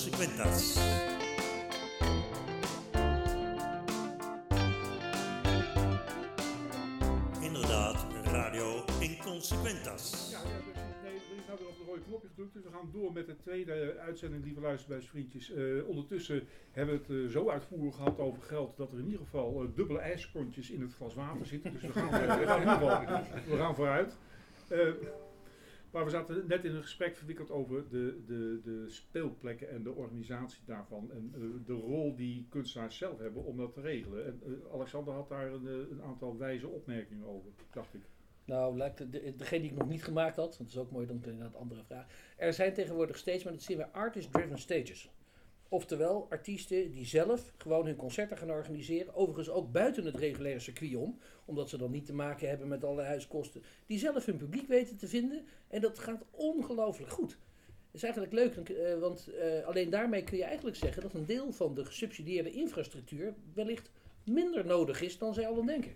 Inconsequentas. Inderdaad, Radio Inconsequentas. Ja, ja, nee, is nou weer op de rode knopje gedrukt, dus we gaan door met de tweede uitzending, lieve luisterbuisvriendjes. Eh ondertussen hebben we het eh, zo uitvoerig gehad over geld, dat er in ieder geval eh, dubbele ijskontjes in het glas water zitten. Dus we gaan, eh, we gaan, we gaan vooruit. Maar we zaten net in een gesprek verwikkeld over de, de, de speelplekken en de organisatie daarvan. En eh, de rol die kunstenaars zelf hebben om dat te regelen. En eh, Alexander had daar een, eh, een aantal wijze opmerkingen over, dacht ik. Nou, degene die ik nog niet gemaakt had, want dat is ook mooi, dan inderdaad andere vraag. Er zijn tegenwoordig steeds, maar dat zien we, artist-driven stages. Oftewel, artiesten die zelf gewoon hun concerten gaan organiseren. Overigens ook buiten het reguliere circuit om. Omdat ze dan niet te maken hebben met alle huiskosten. Die zelf hun publiek weten te vinden. En dat gaat ongelooflijk goed. Dat is eigenlijk leuk, eh, want eh, alleen daarmee kun je eigenlijk zeggen dat een deel van de gesubsidieerde infrastructuur wellicht minder nodig is dan zij allen denken.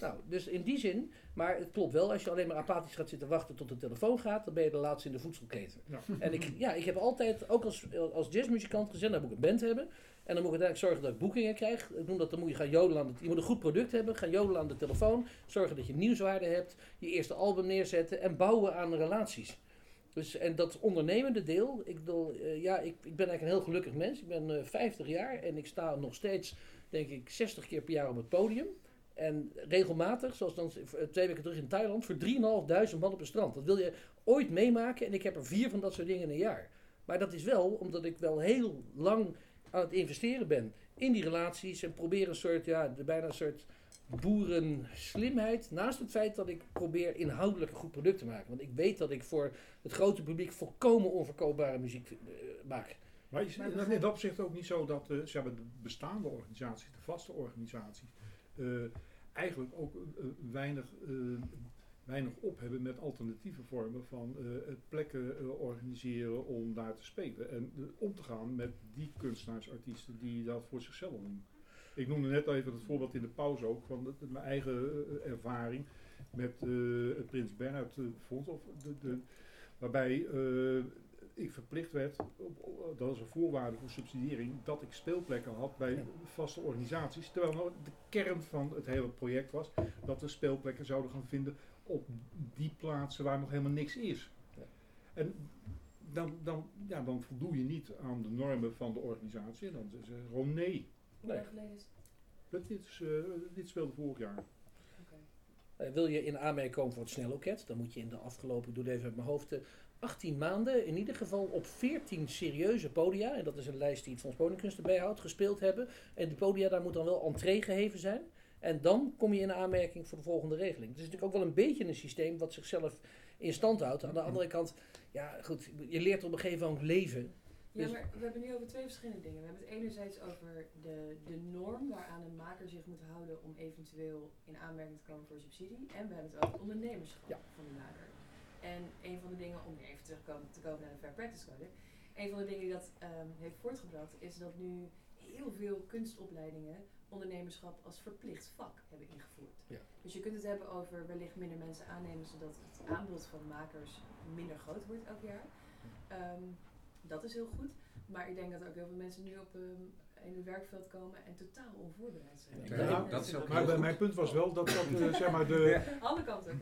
Nou, dus in die zin, maar het klopt wel, als je alleen maar apathisch gaat zitten wachten tot de telefoon gaat, dan ben je de laatste in de voedselketen. Ja. En ik, ja, ik heb altijd, ook als, als jazzmuzikant gezegd, dan moet ik een band hebben. En dan moet ik uiteindelijk zorgen dat ik boekingen krijg. Ik noem dat, dan moet je gaan jodelen je moet een goed product hebben, gaan jodelen aan de telefoon. Zorgen dat je nieuwswaarde hebt, je eerste album neerzetten en bouwen aan relaties. Dus, en dat ondernemende deel, ik, bedoel, eh, ja, ik, ik ben eigenlijk een heel gelukkig mens. Ik ben eh 50 jaar en ik sta nog steeds, denk ik, 60 keer per jaar op het podium. En regelmatig, zoals dan eh, twee weken terug in Thailand, voor 3.500 man op het strand. Dat wil je ooit meemaken en ik heb er vier van dat soort dingen in een jaar. Maar dat is wel omdat ik wel heel lang aan het investeren ben in die relaties en probeer een soort, ja, de- bijna een soort boerenslimheid. Naast het feit dat ik probeer inhoudelijk een goed product te maken. Want ik weet dat ik voor het grote publiek volkomen onverkoopbare muziek eh, maak. Maar is het in dat opzicht ook niet zo dat eh, zeg maar, de bestaande organisaties, de vaste organisaties, eh, eigenlijk ook eh, weinig, eh, weinig op hebben met alternatieve vormen van eh, plekken eh, organiseren om daar te spelen. En eh, om te gaan met die kunstenaarsartiesten die dat voor zichzelf doen. Ik noemde net even het voorbeeld in de pauze ook van de- mijn eigen ervaring met het Prins Bernhard Fonds. Of de, de, waarbij ik verplicht werd, dat is een voorwaarde voor subsidiëring, dat ik speelplekken had bij vaste organisaties. Terwijl nou de kern van het hele project was dat we speelplekken zouden gaan vinden op die plaatsen waar nog helemaal niks is. Ja. En dan, dan, ja, dan voldoe je niet aan de normen van de organisatie en dan zeggen ze gewoon nee. Hoe Nee. lang geleden is het? Dat, dit, is, eh, dit speelde vorig jaar. Oké. Eh, wil je in aanmerking komen voor het snelloket, dan moet je in de afgelopen, ik doe het even uit mijn hoofd, eh, 18 maanden in ieder geval op 14 serieuze podia, en dat is een lijst die het Fonds Woningkunst erbij houdt, gespeeld hebben. En die podia, daar moet dan wel entree gegeven zijn. En dan kom je in aanmerking voor de volgende regeling. Het is natuurlijk ook wel een beetje een systeem wat zichzelf in stand houdt. Aan de andere kant, ja goed, je leert op een gegeven moment leven. Ja, Dus- maar we hebben nu over twee verschillende dingen. We hebben het enerzijds over de, de norm waaraan een maker zich moet houden om eventueel in aanmerking te komen voor subsidie. En we hebben het over het ondernemerschap Ja. van de maker. En een van de dingen, om even terug te komen, te komen naar de Fair Practice Code. Een van de dingen die dat ehm, heeft voortgebracht is dat nu heel veel kunstopleidingen ondernemerschap als verplicht vak hebben ingevoerd. Ja. Dus je kunt het hebben over wellicht minder mensen aannemen zodat het aanbod van makers minder groot wordt elk jaar. Ehm, dat is heel goed. Maar ik denk dat er ook heel veel mensen nu op, ehm, in het werkveld komen en totaal onvoorbereid zijn. Ja, En dat is ook Maar bij- mijn punt was wel dat, dat eh, zeg maar de, Alle kanten.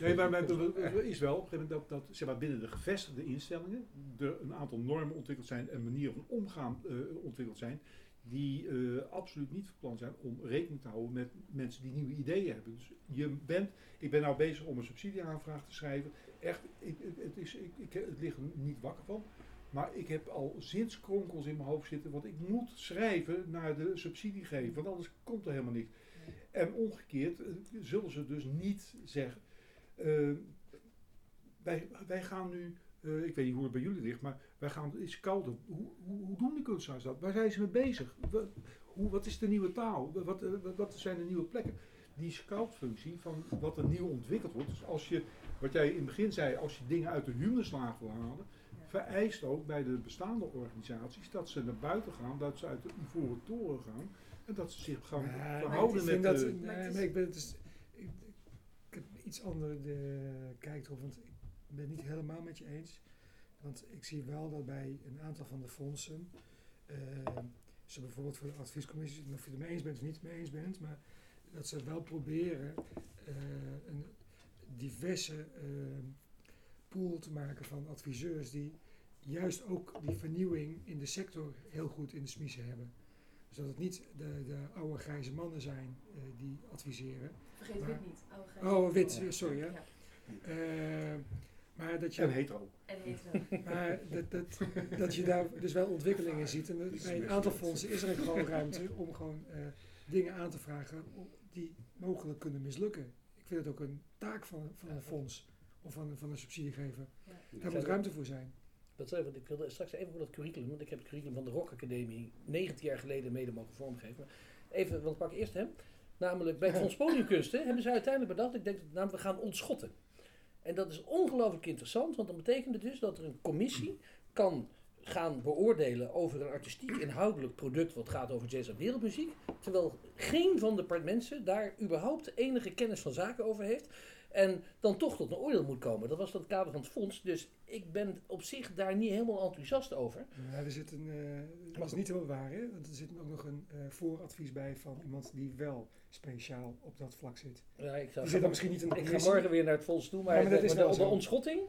Nee, maar mijn punt is wel op een gegeven moment dat, dat zeg maar, binnen de gevestigde instellingen er een aantal normen ontwikkeld zijn en manieren van omgaan eh, ontwikkeld zijn, die eh, absoluut niet van plan zijn om rekening te houden met mensen die nieuwe ideeën hebben. Dus je bent, ik ben nou bezig om een subsidieaanvraag te schrijven. Echt, ik, het, is, ik, ik, het ligt er niet wakker van. Maar ik heb al zinskronkels in mijn hoofd zitten, want ik moet schrijven naar de subsidiegever, want anders komt er helemaal niks. En omgekeerd eh, zullen ze dus niet zeggen. eh, wij, wij gaan nu, eh, ik weet niet hoe het bij jullie ligt, maar wij gaan het is kouder. Hoe, hoe, hoe doen die kunstenaars dat? Waar zijn ze mee bezig? Wat, hoe, wat is de nieuwe taal? Wat, eh, wat, wat zijn de nieuwe plekken? Die scoutfunctie van wat er nieuw ontwikkeld wordt. Dus als je, wat jij in het begin zei, als je dingen uit de huurslaag wil halen, Ja. vereist ook bij de bestaande organisaties dat ze naar buiten gaan, dat ze uit de ivoren toren gaan en dat ze zich gaan Ja, verhouden ik met dat, de, nee, Maar ik ben het dus, ik, ik heb iets andere de kijk erop, want ik ben het niet helemaal met je eens. Want ik zie wel dat bij een aantal van de fondsen, eh, ze bijvoorbeeld voor de adviescommissie, of je het mee eens bent of niet mee eens bent, maar dat ze wel proberen eh, een diverse eh, pool te maken van adviseurs die juist ook die vernieuwing in de sector heel goed in de smiezen hebben. Dus dat het niet de, de oude grijze mannen zijn eh, die adviseren. Vergeet Maar- wit niet. Oude grijs. Oh, wit, sorry hè. Ja, Eh, maar dat je, En hetero. en heet maar dat, dat, dat je daar dus wel ontwikkelingen ziet. En bij een aantal fondsen is er gewoon ruimte om gewoon eh, dingen aan te vragen die mogelijk kunnen mislukken. Ik vind het ook een taak van, van een fonds of van, van een subsidiegever. Daar moet ruimte voor zijn. Dat zei, want ik wilde straks even voor dat curriculum, want ik heb het curriculum van de Rock Academie 19 jaar geleden mede mogen vormgeven. Maar even, want ik pak eerst hem. Namelijk bij het Fonds Podiumkunsten hebben ze uiteindelijk bedacht, ik denk dat namelijk we gaan ontschotten. En dat is ongelooflijk interessant, want dan betekent dus dat er een commissie kan gaan beoordelen over een artistiek inhoudelijk product wat gaat over jazz en wereldmuziek. Terwijl geen van de mensen daar überhaupt enige kennis van zaken over heeft. En dan toch tot een oordeel moet komen. Dat was dan het kader van het fonds. Dus ik ben op zich daar niet helemaal enthousiast over. Ja, er zit een, eh, dat is niet helemaal waar, hè? want er zit ook nog een eh, vooradvies bij van iemand die wel speciaal op dat vlak zit. Ja, ik, zou, zit dan misschien niet in de ik ga morgen weer naar het fonds toe, maar, Ja, maar dat de, is maar wel de ontschotting,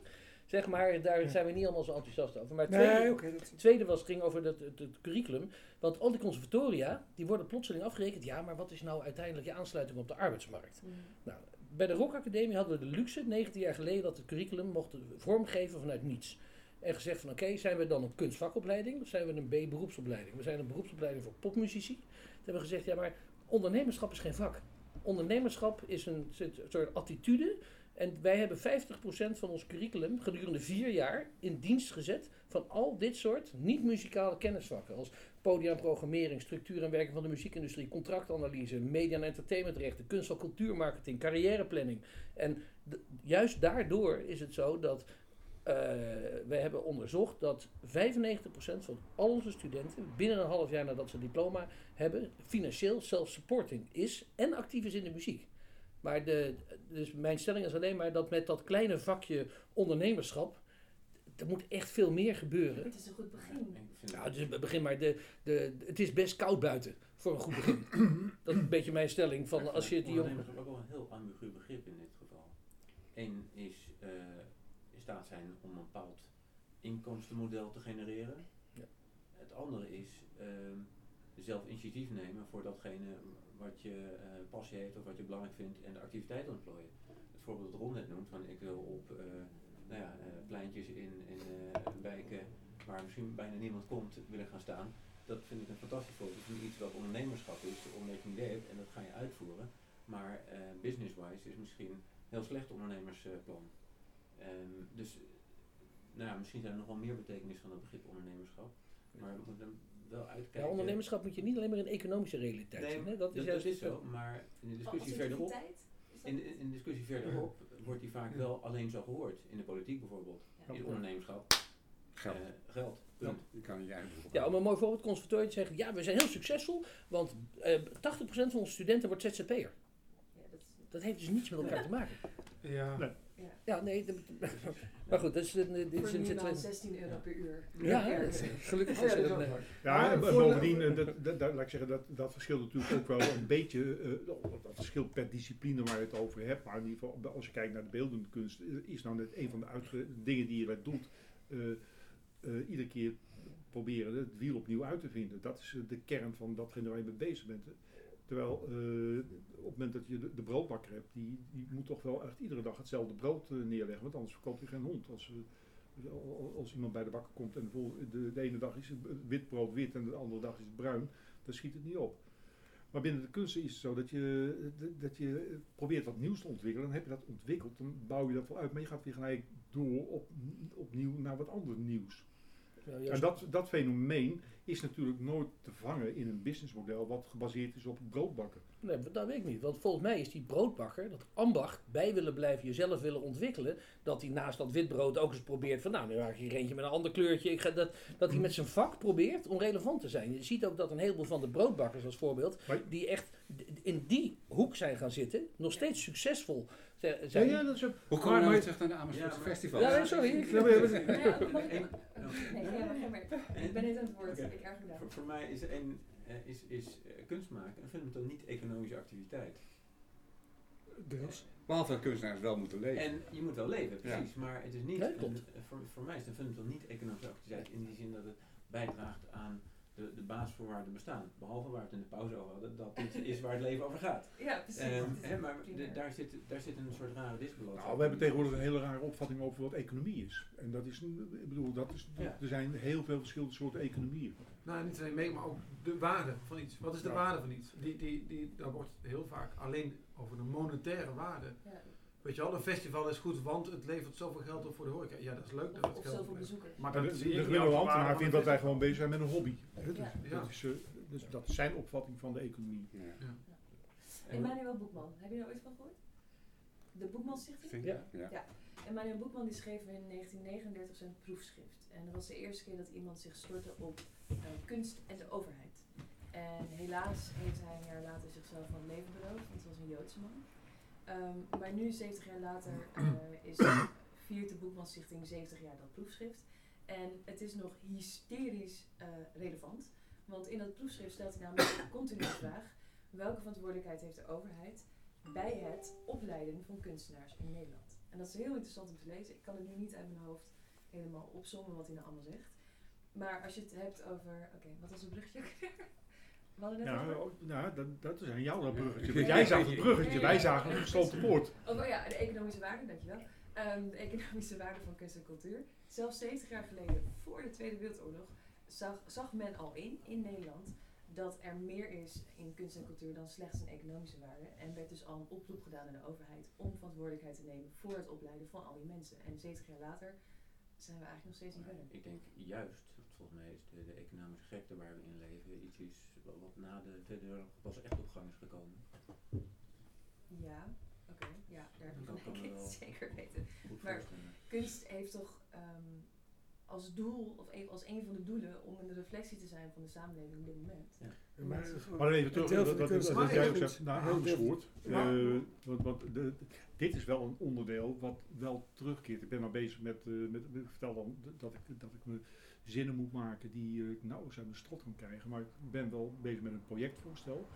zeg maar, daar Ja. zijn we niet allemaal zo enthousiast over. Maar het Nee, tweede, dat- het tweede was, ging over het, het, het curriculum. Want al die conservatoria, die worden plotseling afgerekend. Ja, maar wat is nou uiteindelijk je aansluiting op de arbeidsmarkt? Nou, bij de Rock Academie hadden we de luxe, 19 jaar geleden, dat het curriculum mochten vormgeven vanuit niets. En gezegd van oké, zijn we dan een kunstvakopleiding of zijn we een B-beroepsopleiding? We zijn een beroepsopleiding voor popmuzici. Toen hebben we gezegd, ja maar ondernemerschap is geen vak. Ondernemerschap is een soort- soort attitude. En wij hebben 50% van ons curriculum gedurende vier jaar in dienst gezet van al dit soort niet-muzikale kennisvakken. Als podium, programmering, structuur en werken van de muziekindustrie, contractanalyse, media en entertainmentrechten, kunst- en cultuurmarketing, carrièreplanning. En juist daardoor is het zo dat eh wij hebben onderzocht dat 95% van al onze studenten binnen een half jaar nadat ze diploma hebben, financieel self-supporting is en actief is in de muziek. Maar de, dus mijn stelling is alleen maar dat met dat kleine vakje ondernemerschap, er moet echt veel meer gebeuren. Het is een goed begin. Ik vind Nou, dus het begin maar, de, de, het is best koud buiten voor een goed begin. dat is een beetje mijn stelling van als je is ook wel een heel ambigu begrip in dit geval. Eén is eh, in staat zijn om een bepaald inkomstenmodel te genereren. Ja. Het andere is ehm, zelf initiatief nemen voor datgene wat je eh, passie heeft of wat je belangrijk vindt en de activiteit ontplooien. Het voorbeeld dat Ron net noemt, van ik wil op eh, nou ja, eh, pleintjes in, in eh, wijken waar misschien bijna niemand komt willen gaan staan. Dat vind ik een fantastisch voorbeeld van iets wat ondernemerschap is, omdat je een idee hebt en dat ga je uitvoeren. Maar eh, business-wise is misschien een heel slecht ondernemersplan. Ehm, dus nou ja, misschien zijn er nog wel meer betekenis van het begrip ondernemerschap. Maar we moeten wel uitkijken. Ja, ondernemerschap moet je niet alleen maar in economische realiteit Nee, zien. Hè? Dat is dat, juist dat is zo, maar in de discussie Als verderop, activiteit? In, in in de discussie verderop wordt die vaak wel alleen zo gehoord. In de politiek bijvoorbeeld. Ja. In ondernemerschap. Geld. eh, geld. Punt. Je kan je Ja, om een mooi voorbeeld conservatorium te zeggen, ja, we zijn heel succesvol, want eh 80% van onze studenten wordt ZZP'er. Ja, dat is- Dat heeft dus niets met elkaar te maken. Ja. Nee. Ja. Ja, nee, de- maar goed, dat is een... dit is Voor een- nu dit is maand een- 16 euro per uur. Ja, Ja. gelukkig is ja, dat een... is eh, Ja, en bovendien, eh, dat, dat, dat- laat ik zeggen, dat, dat verschilt natuurlijk ook wel een beetje, eh, dat verschilt per discipline waar je het over hebt, maar in ieder geval, als je kijkt naar de beeldende kunst, eh, is nou net een van de dingen die je daar doet, eh, eh, iedere keer proberen het wiel opnieuw uit te vinden. Dat is eh, de kern van datgene waar je mee bezig bent. Terwijl eh, op het moment dat je de, broodbakker hebt, die, die moet toch wel echt iedere dag hetzelfde brood eh, neerleggen, want anders verkoopt hij geen hond. Als, eh, als- iemand bij de bakker komt en de, de ene dag is het wit brood wit en de andere dag is het bruin, dan schiet het niet op. Maar binnen de kunsten is het zo dat je, dat je probeert wat nieuws te ontwikkelen. Dan heb je dat ontwikkeld, dan bouw je dat wel uit. Maar je gaat weer gelijk door op, opnieuw naar wat ander nieuws. Ja, En dat, dat fenomeen is natuurlijk nooit te vangen in een businessmodel wat gebaseerd is op broodbakken. Nee, maar dat weet ik niet. Want volgens mij is die broodbakker, dat ambacht, bij willen blijven, jezelf willen ontwikkelen. Dat hij naast dat witbrood ook eens probeert van, nou, nu maak ik hier eentje met een ander kleurtje. Ik ga dat, dat hij met zijn vak probeert om relevant te zijn. Je ziet ook dat een heleboel van de broodbakkers als voorbeeld, die echt in die hoek zijn gaan zitten, nog steeds succesvol Ja, ja, dat is ook. Hoe komen Maar- we nou terug naar de Amersfoort Ja, maar- Festival? Ja, nee, sorry. ik- Ja, maar- Nee, ben niet aan het woord. Ik erg. Voor, voor mij is, een, eh, is, is eh, kunst maken een fundamental niet-economische activiteit. Deels. Behalve dat kunstenaars wel moeten leven. En je moet wel leven, precies. Maar het is niet, Nee, een, klopt. voor, voor mij is het een fundamental niet-economische activiteit in die zin dat het bijdraagt aan de, de basisvoorwaarden bestaan. Behalve waar we het in de pauze over hadden, dat dit is waar het leven over gaat. Ja, precies. Dat is hè, maar de- daar, zit, daar zit een soort rare disbalans. Nou, we hebben tegenwoordig een hele rare opvatting over wat economie is. En dat is, ik bedoel, dat is, Ja. er zijn heel veel verschillende soorten economieën. Nou, niet alleen mee, maar ook de waarde van iets. Wat is de Ja. waarde van iets? Die, die, die, daar wordt heel vaak alleen over de monetaire waarde. Ja. Weet je wel, een festival is goed, want het levert zoveel geld op voor de horeca. Ja, dat is leuk dat Of, het of geld zoveel bezoekers. Maar dat de, van vindt het dat wij gewoon bezig zijn met een hobby. Hè, dus, Ja. dat is, eh, dus dat is zijn opvatting van de economie. Ja. En- Emmanuel Boekman, heb je daar ooit van gehoord? De Boekman Stichting? Ja. Ja. Emmanuel Boekman die schreef in 1939 zijn proefschrift. En dat was de eerste keer dat iemand zich stortte op eh, kunst en de overheid. En helaas heeft hij een jaar later zichzelf van het leven beroofd, want hij was een Joodse man. Ehm, maar nu, 70 jaar later, eh, is, viert de Boekman Stichting 70 jaar dat proefschrift. En het is nog hysterisch eh, relevant. Want in dat proefschrift stelt hij namelijk continu de vraag: welke verantwoordelijkheid heeft de overheid bij het opleiden van kunstenaars in Nederland? En dat is heel interessant om te lezen. Ik kan het nu niet uit mijn hoofd helemaal opzommen wat hij nou allemaal zegt. Maar als je het hebt over. Oké, wat was het bruggetje? Net Ja, over. oh, nou, dat, dat is aan jou dat bruggetje. Ja. Want jij zag het bruggetje, Ja, wij zagen een gesloten poort. Oh, oh ja, de economische waarde, dankjewel. Ehm, de economische waarde van kunst en cultuur. Zelfs 70 jaar geleden, voor de Tweede Wereldoorlog, zag, zag men al in, in Nederland, dat er meer is in kunst en cultuur dan slechts een economische waarde. En werd dus al een oproep gedaan aan de overheid om verantwoordelijkheid te nemen voor het opleiden van al die mensen. En 70 jaar later zijn we eigenlijk nog steeds niet verder. Ik denk juist, volgens mij is de, de economische gekte waar we in leven iets is wat wat na de Tweede Wereldoorlog pas echt op gang is gekomen. Ja, oké, ja, daar heb Dat ik kan zeker weten. Maar- kunst heeft toch ehm, als doel, of een, als een van de doelen, om een reflectie te zijn van de samenleving op dit moment. Maar, Maar even terug, dat, dat, jij ook zegt, Amersfoort. Maar- Eh, want, want de, dit is wel een onderdeel wat wel terugkeert. Ik ben nou bezig met, eh, met ik vertel dan dat ik, dat ik me zinnen moet maken die eh, ik nauwelijks uit mijn strot kan krijgen. Maar ik ben wel bezig met een projectvoorstel.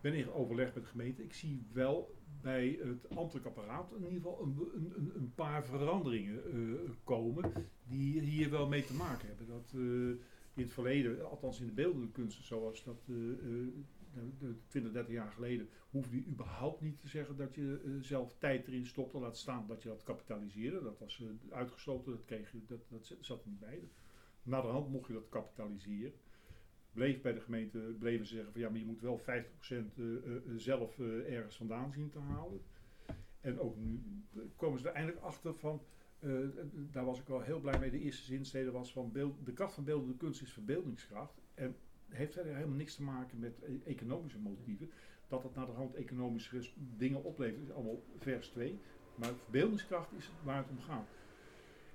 Ben in overleg met de gemeente. Ik zie wel bij het ambtelijk apparaat in ieder geval een, een, een, paar veranderingen eh, komen die hier wel mee te maken hebben. Dat eh, in het verleden, althans in de beeldende kunsten zoals dat eh, eh, nou, de 20, 30 jaar geleden, hoefde je überhaupt niet te zeggen dat je zelf tijd erin stopte. Laat staan dat je dat kapitaliseerde. Dat was uitgesloten, dat, kreeg je, dat, dat zat er niet bij. Naderhand mocht je dat kapitaliseren. Bleef bij de gemeente, bleven ze zeggen van ja, maar je moet wel 50% eh, eh, eh, zelf ergens vandaan zien te halen. En ook nu komen ze er eindelijk achter van, daar was ik wel heel blij mee, de eerste zinstede was van beeld, de kracht van beeldende kunst is verbeeldingskracht. En heeft verder helemaal niks te maken met economische motieven. Dat het naar de hand economische dingen oplevert, is allemaal vers 2. Maar verbeeldingskracht is waar het om gaat.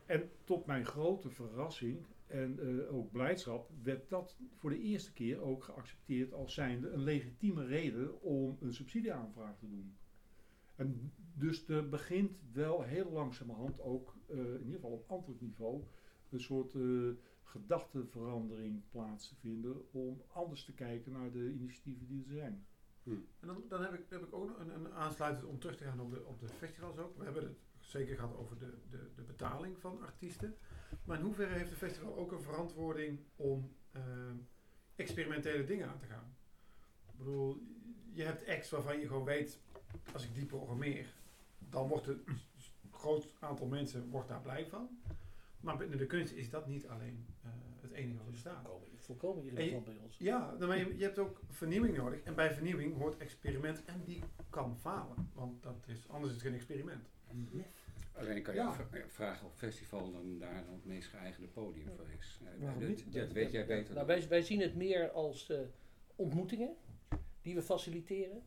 En tot mijn grote verrassing en eh, ook blijdschap werd dat voor de eerste keer ook geaccepteerd als zijnde een legitieme reden om een subsidieaanvraag te doen. En dus er begint wel heel langzamerhand ook, eh, in ieder geval op ambtelijk niveau, een soort eh, gedachteverandering plaats te vinden om anders te kijken naar de initiatieven die er zijn. En dan, dan heb, ik, heb ik ook nog een, een aansluitend om terug te gaan op de, op de festivals ook. We hebben het zeker gehad over de, de, de betaling van artiesten. Maar in hoeverre heeft een festival ook een verantwoording om ehm, experimentele dingen aan te gaan? Ik bedoel, je hebt acts waarvan je gewoon weet, als ik die programmeer, dan wordt een groot aantal mensen wordt daar blij van. Maar binnen de kunst is dat niet alleen eh, het enige wat er staat. Volkomen, volkomen En je- irrelevant bij ons. Ja, nou, maar je, je hebt ook vernieuwing nodig. En bij vernieuwing hoort experiment. En die kan falen. Want dat is, anders is het geen experiment. Alleen kan je Ja. eh, vragen of festival dan daar dan het meest geëigende podium voor is. Eh, Waarom dat, niet? dat weet jij beter Nou, dan wij, wij zien het meer als eh, ontmoetingen die we faciliteren.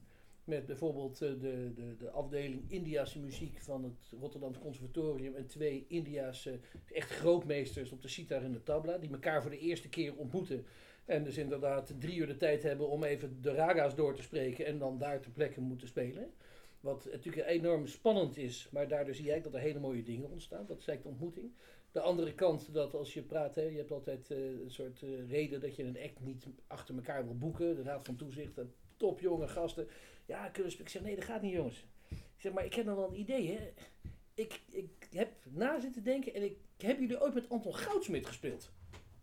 Met bijvoorbeeld eh, de, de, de afdeling Indiase muziek van het Rotterdamse Conservatorium en twee Indiase echt grootmeesters op de sitar en de tabla, die elkaar voor de eerste keer ontmoeten. En dus inderdaad drie uur de tijd hebben om even de raga's door te spreken en dan daar ter plekke moeten spelen. Wat natuurlijk enorm spannend is, maar daardoor zie jij dat er hele mooie dingen ontstaan. Dat is eigenlijk de ontmoeting. De andere kant, dat als je praat, hè, je hebt altijd eh, een soort eh, reden dat je een act niet achter elkaar wil boeken. De Raad van Toezicht, eh, top jonge gasten. Ja, kunnen Ik zeg, nee, dat gaat niet jongens. Ik zeg, maar ik heb nog wel een idee, hè. Ik, ik heb na zitten denken en ik heb jullie ooit met Anton Goudsmit gespeeld?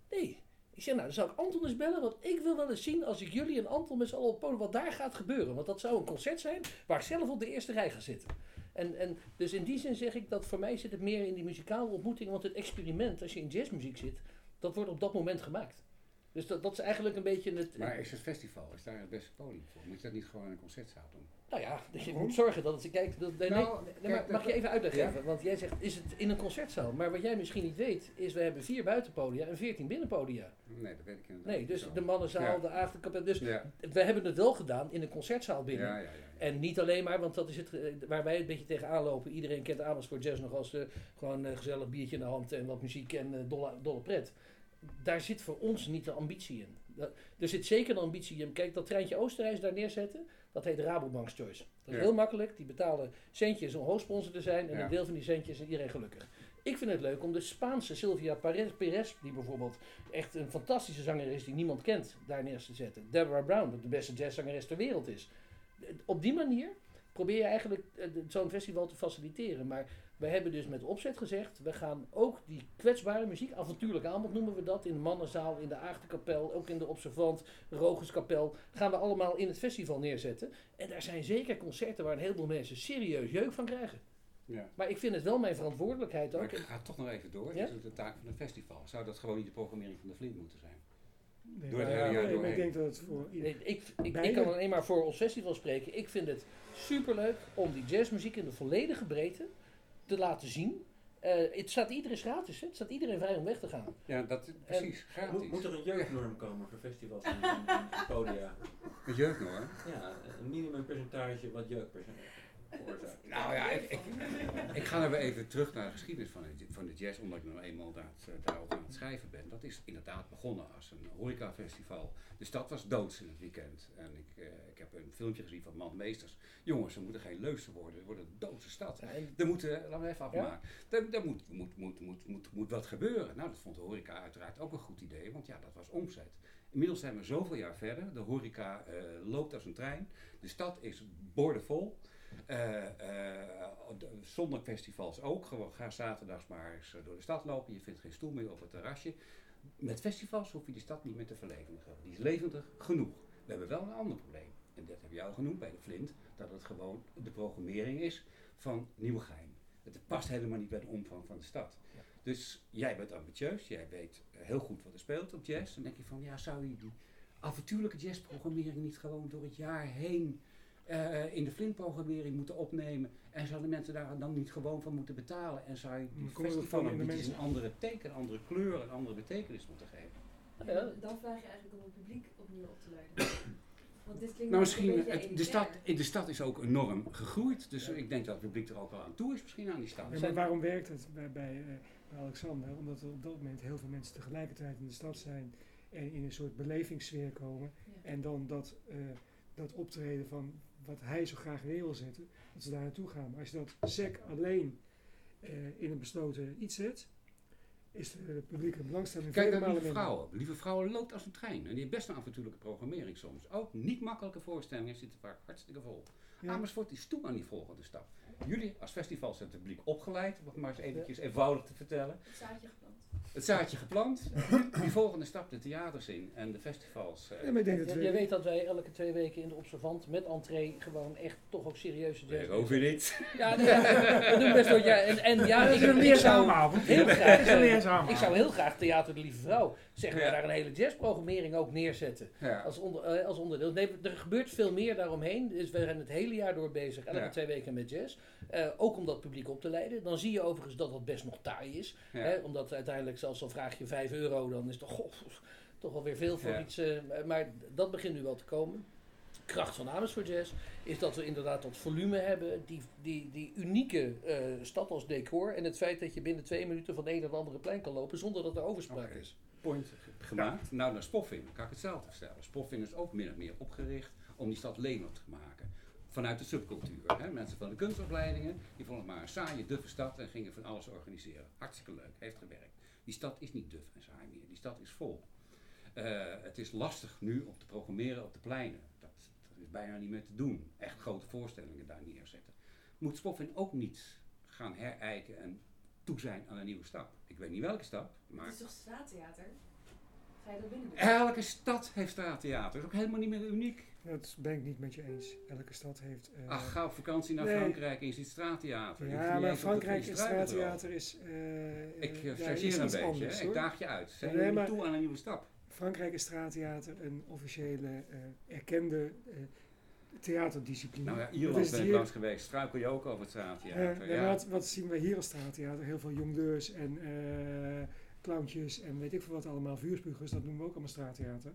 Nee. Ik zeg, nou, dan zou ik Anton eens bellen, want ik wil wel eens zien als ik jullie en Anton met z'n allen op wat daar gaat gebeuren. Want dat zou een concert zijn waar ik zelf op de eerste rij ga zitten. En, en dus in die zin zeg ik dat voor mij zit het meer in die muzikale ontmoeting, want het experiment, als je in jazzmuziek zit, dat wordt op dat moment gemaakt. Dus dat, dat is eigenlijk een beetje het... Maar is het festival, is daar het beste podium voor? Moet je dat niet gewoon in een concertzaal doen? Nou ja, dus je moet zorgen dat het... Kijk, dat, nee, Nou, nee, kijk, maar dat- mag je even uitleg ja? geven? Want jij zegt, is het in een concertzaal? Maar wat jij misschien niet weet, is we hebben vier buitenpodia en veertien binnenpodia. Nee, dat weet ik inderdaad Nee, dus de mannenzaal, Ja. de achterkapel. Dus Ja, we hebben het wel gedaan in een concertzaal binnen. ja, ja. ja, ja. En niet alleen maar, want dat is het eh, waar wij een beetje tegenaan lopen. Iedereen kent Amersfoort Jazz nog als eh, gewoon een gezellig biertje in de hand en wat muziek en eh, dolle, dolle pret. Daar zit voor ons niet de ambitie in. Dat- er zit zeker een ambitie in. Kijk, dat treintje Oostenrijs daar neerzetten, dat heet Rabobank's Choice. Dat is Ja. heel makkelijk. Die betalen centjes om hoofdsponsor te zijn en Ja. een deel van die centjes is iedereen gelukkig. Ik vind het leuk om de Spaanse Sylvia Perez, die bijvoorbeeld echt een fantastische zanger is die niemand kent, daar neer te zetten. Deborah Brown, dat de beste jazzzangeres ter wereld is. Op die manier probeer je eigenlijk eh, zo'n festival te faciliteren. Maar we hebben dus met opzet gezegd, we gaan ook die kwetsbare muziek, avontuurlijk aanbod noemen we dat, in de mannenzaal, in de Aagtenkapel, ook in de Observant, Rogerskapel, gaan we allemaal in het festival neerzetten. En daar zijn zeker concerten waar een heleboel mensen serieus jeuk van krijgen. ja. Maar ik vind het wel mijn verantwoordelijkheid ook. Maar ik ga toch nog even door. Ja? Dat is de taak van een festival. Zou dat gewoon niet de programmering van de Flint moeten zijn? Nee, Door het hele jaar nee, maar ik denk dat het voor. Nee, ik, ik, ik kan alleen maar voor ons festival spreken. Ik vind het superleuk om die jazzmuziek in de volledige breedte te laten zien. Eh, het staat iedereen gratis, hè? het staat iedereen vrij om weg te gaan. Ja, dat precies. Gratis. Moet, moet er een jeugdnorm komen voor festivals en, en, en podia? Met jeugdnorm. Ja, een minimumpercentage wat jeugdpercentage veroorzaakt. Nou ja, ik, ik, ik ga er weer even terug naar de geschiedenis van de, van de jazz, omdat ik nog eenmaal daar, daarover aan het schrijven ben. Dat is inderdaad begonnen als een horecafestival. De stad was doods in het weekend. En ik, eh, ik heb een filmpje gezien van Mand Meesters. Jongens, we moeten geen leuzen worden, het wordt een doodse stad. Ja, Er moet, eh, laten we even afmaken. Er, er moet, moet, moet, moet, moet, moet wat gebeuren. Nou, dat vond de horeca uiteraard ook een goed idee, want ja, dat was omzet. Inmiddels zijn we zoveel jaar verder. De horeca eh, loopt als een trein. De stad is boordevol. Eh eh, de- zondagfestivals ook. Gewoon ga zaterdags maar eens eh, door de stad lopen. Je vindt geen stoel meer op het terrasje. Met festivals hoef je die stad niet meer te verlevendigen. Die is levendig genoeg. We hebben wel een ander probleem. En dat heb je al genoemd bij de Flint. Dat het gewoon de programmering is van Nieuwegein. Het past helemaal niet bij de omvang van de stad. Ja. Dus jij bent ambitieus. Jij weet heel goed wat er speelt op jazz. Dan denk je van, ja, zou je die avontuurlijke jazzprogrammering niet gewoon door het jaar heen eh, in de Flint-programmering moeten opnemen. En zouden mensen daar dan niet gewoon van moeten betalen? En zou je die festival een de beetje een mensen. andere teken, een andere kleur, een andere betekenis moeten geven? Ja. Dan vraag je eigenlijk om het publiek opnieuw op te leiden. Want dit klinkt Nou, misschien, het, de, stad, de stad is ook enorm gegroeid. Dus ik denk dat het publiek er ook wel aan toe is misschien aan die stad. Ja, maar waarom werkt het bij, bij, eh, bij Alexander? Omdat er op dat moment heel veel mensen tegelijkertijd in de stad zijn en in een soort belevingssfeer komen. Ja. En dan dat, eh, dat optreden van wat hij zo graag neer wil zetten, dat ze daar naartoe gaan. Maar als je dat sec alleen eh, in een besloten iets zet, is de publieke belangstelling Kijk naar Lieve minder. Vrouwen. Lieve Vrouwen loopt als een trein. En die heeft best een avontuurlijke programmering soms. Ook niet makkelijke voorstellingen zitten vaak hartstikke vol. Ja. Amersfoort is toe aan die volgende stap. Jullie als festival zijn het publiek opgeleid, om het maar eens eventjes eenvoudig te vertellen. Het zaadje geplant. Het zaadje geplant. Die volgende stap de theaters in en de festivals. eh, Ja, maar ik denk dat we, jij weet dat wij elke twee weken in de Observant met entree gewoon echt toch ook serieuze jazz. Weer over niet. Ja, nee, ja, we doen best wel. Ja, en, en ja, dat ik, is een ik zou leerzamavond. heel graag, ik zou heel graag Theater de Lieve Vrouw zeggen, we Ja. daar een hele jazzprogrammering ook neerzetten. Ja. Als, onder, eh, als onderdeel. Nee, er gebeurt veel meer daaromheen. Dus we zijn het hele jaar door bezig, elke Ja. twee weken met jazz. Eh, ook om dat publiek op te leiden. Dan zie je overigens dat dat best nog taai is. Hè, omdat uiteindelijk, zelfs al vraag je 5 euro, dan is het toch, goh, toch alweer veel voor iets. eh, maar dat begint nu wel te komen. kracht van Amersfoort Jazz is dat we inderdaad dat volume hebben, die, die, die unieke stad als decor en het feit dat je binnen twee minuten van de een naar de andere plein kan lopen zonder dat er overspraak is. Point gemaakt. Nou, naar Spoffing kan ik hetzelfde vertellen. Spoffing is ook min of meer opgericht om die stad levendig te maken. Vanuit de subcultuur. Hè. Mensen van de kunstopleidingen, die vonden het maar een saaie, duffe stad en gingen van alles organiseren. Hartstikke leuk, heeft gewerkt. Die stad is niet duf en saai meer, die stad is vol. Eh, het is lastig nu om te programmeren op de pleinen. Dat, dat is bijna niet meer te doen. Echt grote voorstellingen daar neerzetten. Moet Spoffing ook niet gaan herijken en toe zijn aan een nieuwe stap? Ik weet niet welke stap, maar... Het is toch straattheater? Ga je dat binnen doen? Elke stad heeft straattheater. Dat is ook helemaal niet meer uniek. Dat ben ik niet met je eens. Elke stad heeft... eh, Ach, ga op vakantie naar nee. Frankrijk en je ziet straattheater. Ja, maar Frankrijk is straattheater is... eh, Ik uh, ja, is chargeer een beetje. anders. Ik daag je uit. Zijn Nee, maar- toe aan een nieuwe stap? Frankrijk is straattheater een officiële, eh, erkende eh, theaterdiscipline. Nou ja, Ierland is ben ik hier- langs geweest. Struikel je ook over het straattheater? ja. wat, wat zien we hier als straattheater? Heel veel jongleurs en eh clowntjes en weet ik veel wat allemaal. Vuurspugers, dat noemen we ook allemaal straattheater.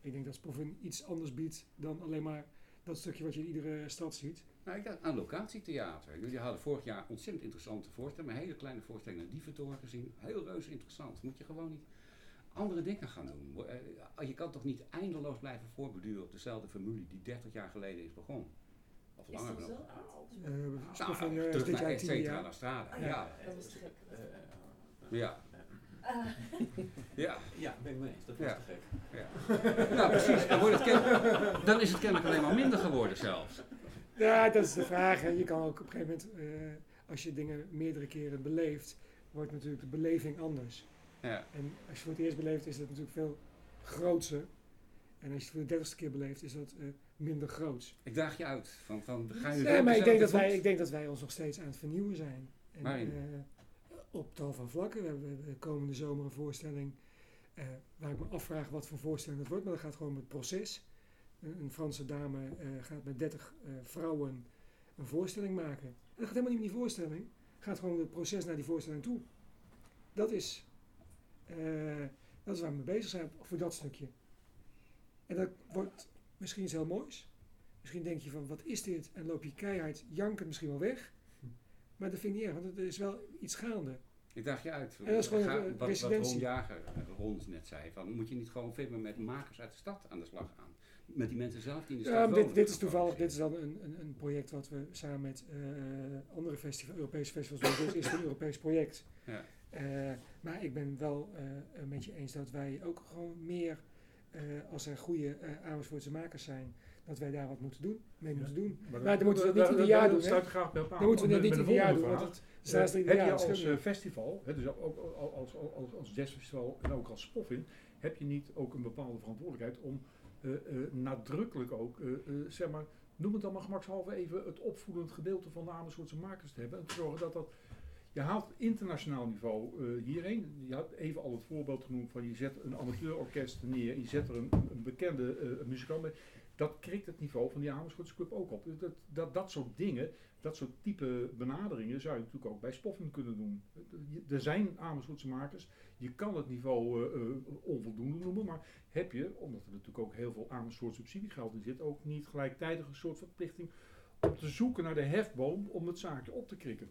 Ik denk dat Spoffin iets anders biedt dan alleen maar dat stukje wat je in iedere stad ziet. Nou, ik dacht aan locatietheater. Jullie hadden vorig jaar ontzettend interessante voorstellingen. Een hele kleine voorstelling naar Dieventoren gezien. Heel reuze interessant. Moet je gewoon niet andere dingen gaan doen. Eh, Je kan toch niet eindeloos blijven voorbeduren op dezelfde formule die 30 jaar geleden is begonnen? Of Is langer dat nog. zo oud? Eh Nou, eh, is terug naar jaar et tien cetera, jaar. naar Strada. Oh ja. ja, dat is te gek. Ja. Ah, ja. Ja, ben ik mee eens. Dat was Ja. te gek. Ja. nou, precies. Dan, wordt het dan is het kennelijk alleen maar minder geworden zelfs. Ja, dat is de vraag. Hè. Je kan ook op een gegeven moment, eh, als je dingen meerdere keren beleeft, wordt natuurlijk de beleving anders. Ja. En als je voor het eerst beleeft, is dat natuurlijk veel grootser. En als je het voor de dertigste keer beleeft, is dat eh, minder groots. Ik daag je uit. Van, van, ga je Nee, maar ik denk, dat wij, ik denk dat wij ons nog steeds aan het vernieuwen zijn. En, eh, op tal van vlakken. We hebben de komende zomer een voorstelling eh, waar ik me afvraag wat voor voorstelling dat wordt. Maar dat gaat gewoon om het proces. Een, een Franse dame gaat met 30 eh, vrouwen een voorstelling maken. En dat gaat helemaal niet om die voorstelling. Het gaat gewoon om het proces naar die voorstelling toe. Dat is, eh, dat is waar we mee bezig zijn voor dat stukje. En dat wordt misschien iets heel moois. Misschien denk je van, wat is dit? En loop je keihard jankend misschien wel weg. Maar dat vind ik niet erg, want er is wel iets gaande. Ik daag je uit. En dat is gewoon Ga- wat, wat. Ron Jager, eh, Ron net zei, van, moet je niet gewoon veel meer met makers uit de stad aan de slag gaan? Met die mensen zelf die in de stad Ja, wonen. dit, dit is toevallig, dit is dan een, een, een project wat we samen met eh, andere festival, Europese festivals doen. Dit is een Europees project. Ja. Eh, maar ik ben wel eh, met je eens dat wij ook gewoon meer, eh, als er goede eh Amersfoortse makers zijn, dat wij daar wat moeten doen, mee moeten doen. Maar dan moeten we dat niet ieder jaar doen, ik graag bij. Dan moeten we dat niet ieder de jaar doen, want het heb je dat als festival, hè, dus ook als, als, als, jazzfestival en ook als Spoffin, heb je niet ook een bepaalde verantwoordelijkheid om nadrukkelijk ook, zeg maar, noem het dan maar gemakshalve even, het opvoedend gedeelte van de Amersfoortse makers te hebben. En te zorgen dat dat, je haalt internationaal niveau eh, hierheen. Je had even al het voorbeeld genoemd van je zet een amateurorkest neer, je zet er een, een bekende eh, muzikant bij. Dat krikt het niveau van die Amersfoortse club ook op. Dus Dat, dat, dat soort dingen, dat soort type benaderingen zou je natuurlijk ook bij Spoffin kunnen doen. Er zijn Amersfoortse makers, je kan het niveau eh, onvoldoende noemen, maar heb je, omdat er natuurlijk ook heel veel Amersfoort subsidiegeld in zit, ook niet gelijktijdig een soort verplichting om te zoeken naar de hefboom om het zaakje op te krikken.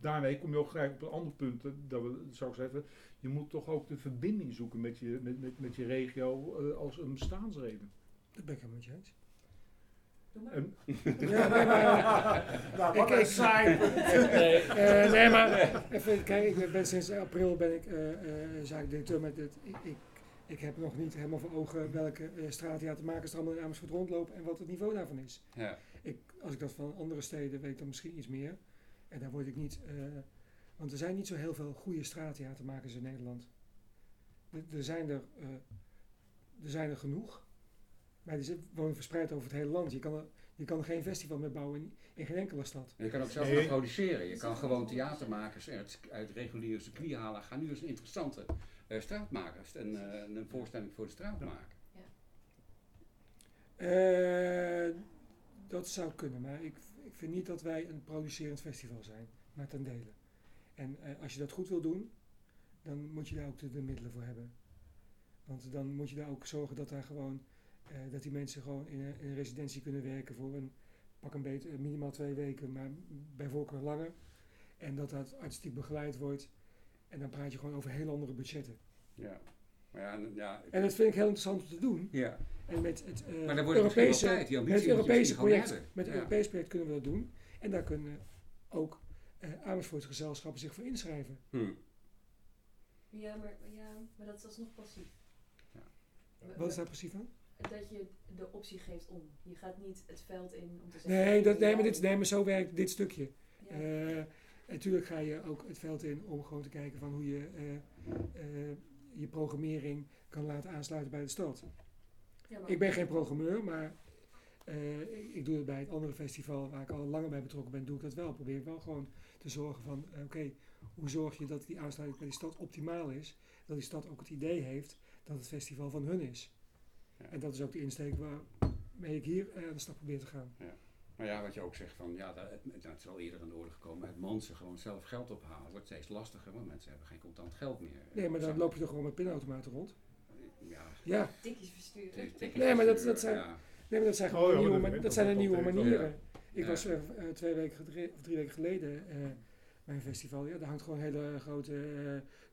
Daarmee kom je ook gelijk op een ander punt, dat we, zou ik zeggen, je moet toch ook de verbinding zoeken met je, met, met, met je regio eh, als een bestaansreden. Dat ben ik helemaal met je eens. En, Ja, maar, Nou, wat ik- saai. Nee, Eh, nee, maar even kijken. Ik ben sinds april ben ik eh eh zaakdirecteur met het. Ik, ik, ik heb nog niet helemaal voor ogen welke eh straattheatermakers er allemaal in Amersfoort rondlopen en wat het niveau daarvan is. Ja. Ik, als ik dat van andere steden weet, dan misschien iets meer. En daar word ik niet. eh, want er zijn niet zo heel veel goede straattheatermakers in Nederland. Er, er zijn er, eh, er zijn er genoeg. Maar die zit- wonen verspreid over het hele land. Je kan er, je kan er geen festival mee bouwen in, in geen enkele stad. En je kan ook zelf Nee. gaan produceren. Je kan gewoon theatermakers uit, uit reguliere circuit halen. Ga nu eens een interessante eh, straatmakers en eh, een voorstelling voor de straat Ja. maken. Eh, dat zou kunnen, maar ik, ik vind niet dat wij een producerend festival zijn, maar ten dele. En eh, als je dat goed wil doen, dan moet je daar ook de, de middelen voor hebben. Want dan moet je daar ook zorgen dat daar gewoon eh, dat die mensen gewoon in een, in een residentie kunnen werken voor een pak een beetje eh, minimaal twee weken, maar bij voorkeur langer. En dat dat artistiek begeleid wordt. En dan praat je gewoon over heel andere budgetten. Ja. Maar ja, en- ja, En dat vind ik heel interessant om te doen. ja. En met het, eh, Maar dan wordt Europese, tijd. Die met het Europese project, hebben. met het Ja. Europese project kunnen we dat doen. En daar kunnen ook uh, Amersfoortgezelschappen zich voor inschrijven. Hm. Ja, maar, ja, maar dat is alsnog passief. Ja. Wat is daar precies van? Dat je de optie geeft om. Je gaat niet het veld in om te zeggen... Nee, dat, nee, maar, dit, nee, maar zo werkt dit stukje. ja. Eh, natuurlijk ga je ook het veld in om gewoon te kijken van hoe je eh, eh, je programmering kan laten aansluiten bij de stad. Ja, Ik ben geen programmeur, maar eh, ik, ik doe het bij het andere festival waar ik al langer bij betrokken ben, doe ik dat wel. Probeer ik wel gewoon te zorgen van, eh, oké, hoe zorg je dat die aansluiting bij die stad optimaal is? Dat die stad ook het idee heeft dat het festival van hun is. Ja. En dat is ook de insteek waarmee ik hier eh, aan de stap probeer te gaan. Maar ja, wat je ook zegt van, ja, dat, het, nou, is al eerder aan de orde gekomen, het mensen gewoon zelf geld ophalen wordt steeds lastiger, want mensen hebben geen contant geld meer. Nee, maar dan loop je toch gewoon met pinautomaten rond? Ja, Ja, Tikjes versturen. Nee, maar dat- dat zijn- ja. nee, maar dat zijn Oh, gewoon ja, nieuwe, dat dat zijn de nieuwe manieren. Ik Ja. was eh, eh, twee weken, of drie weken geleden eh, bij een festival. Ja, daar hangt gewoon een hele grote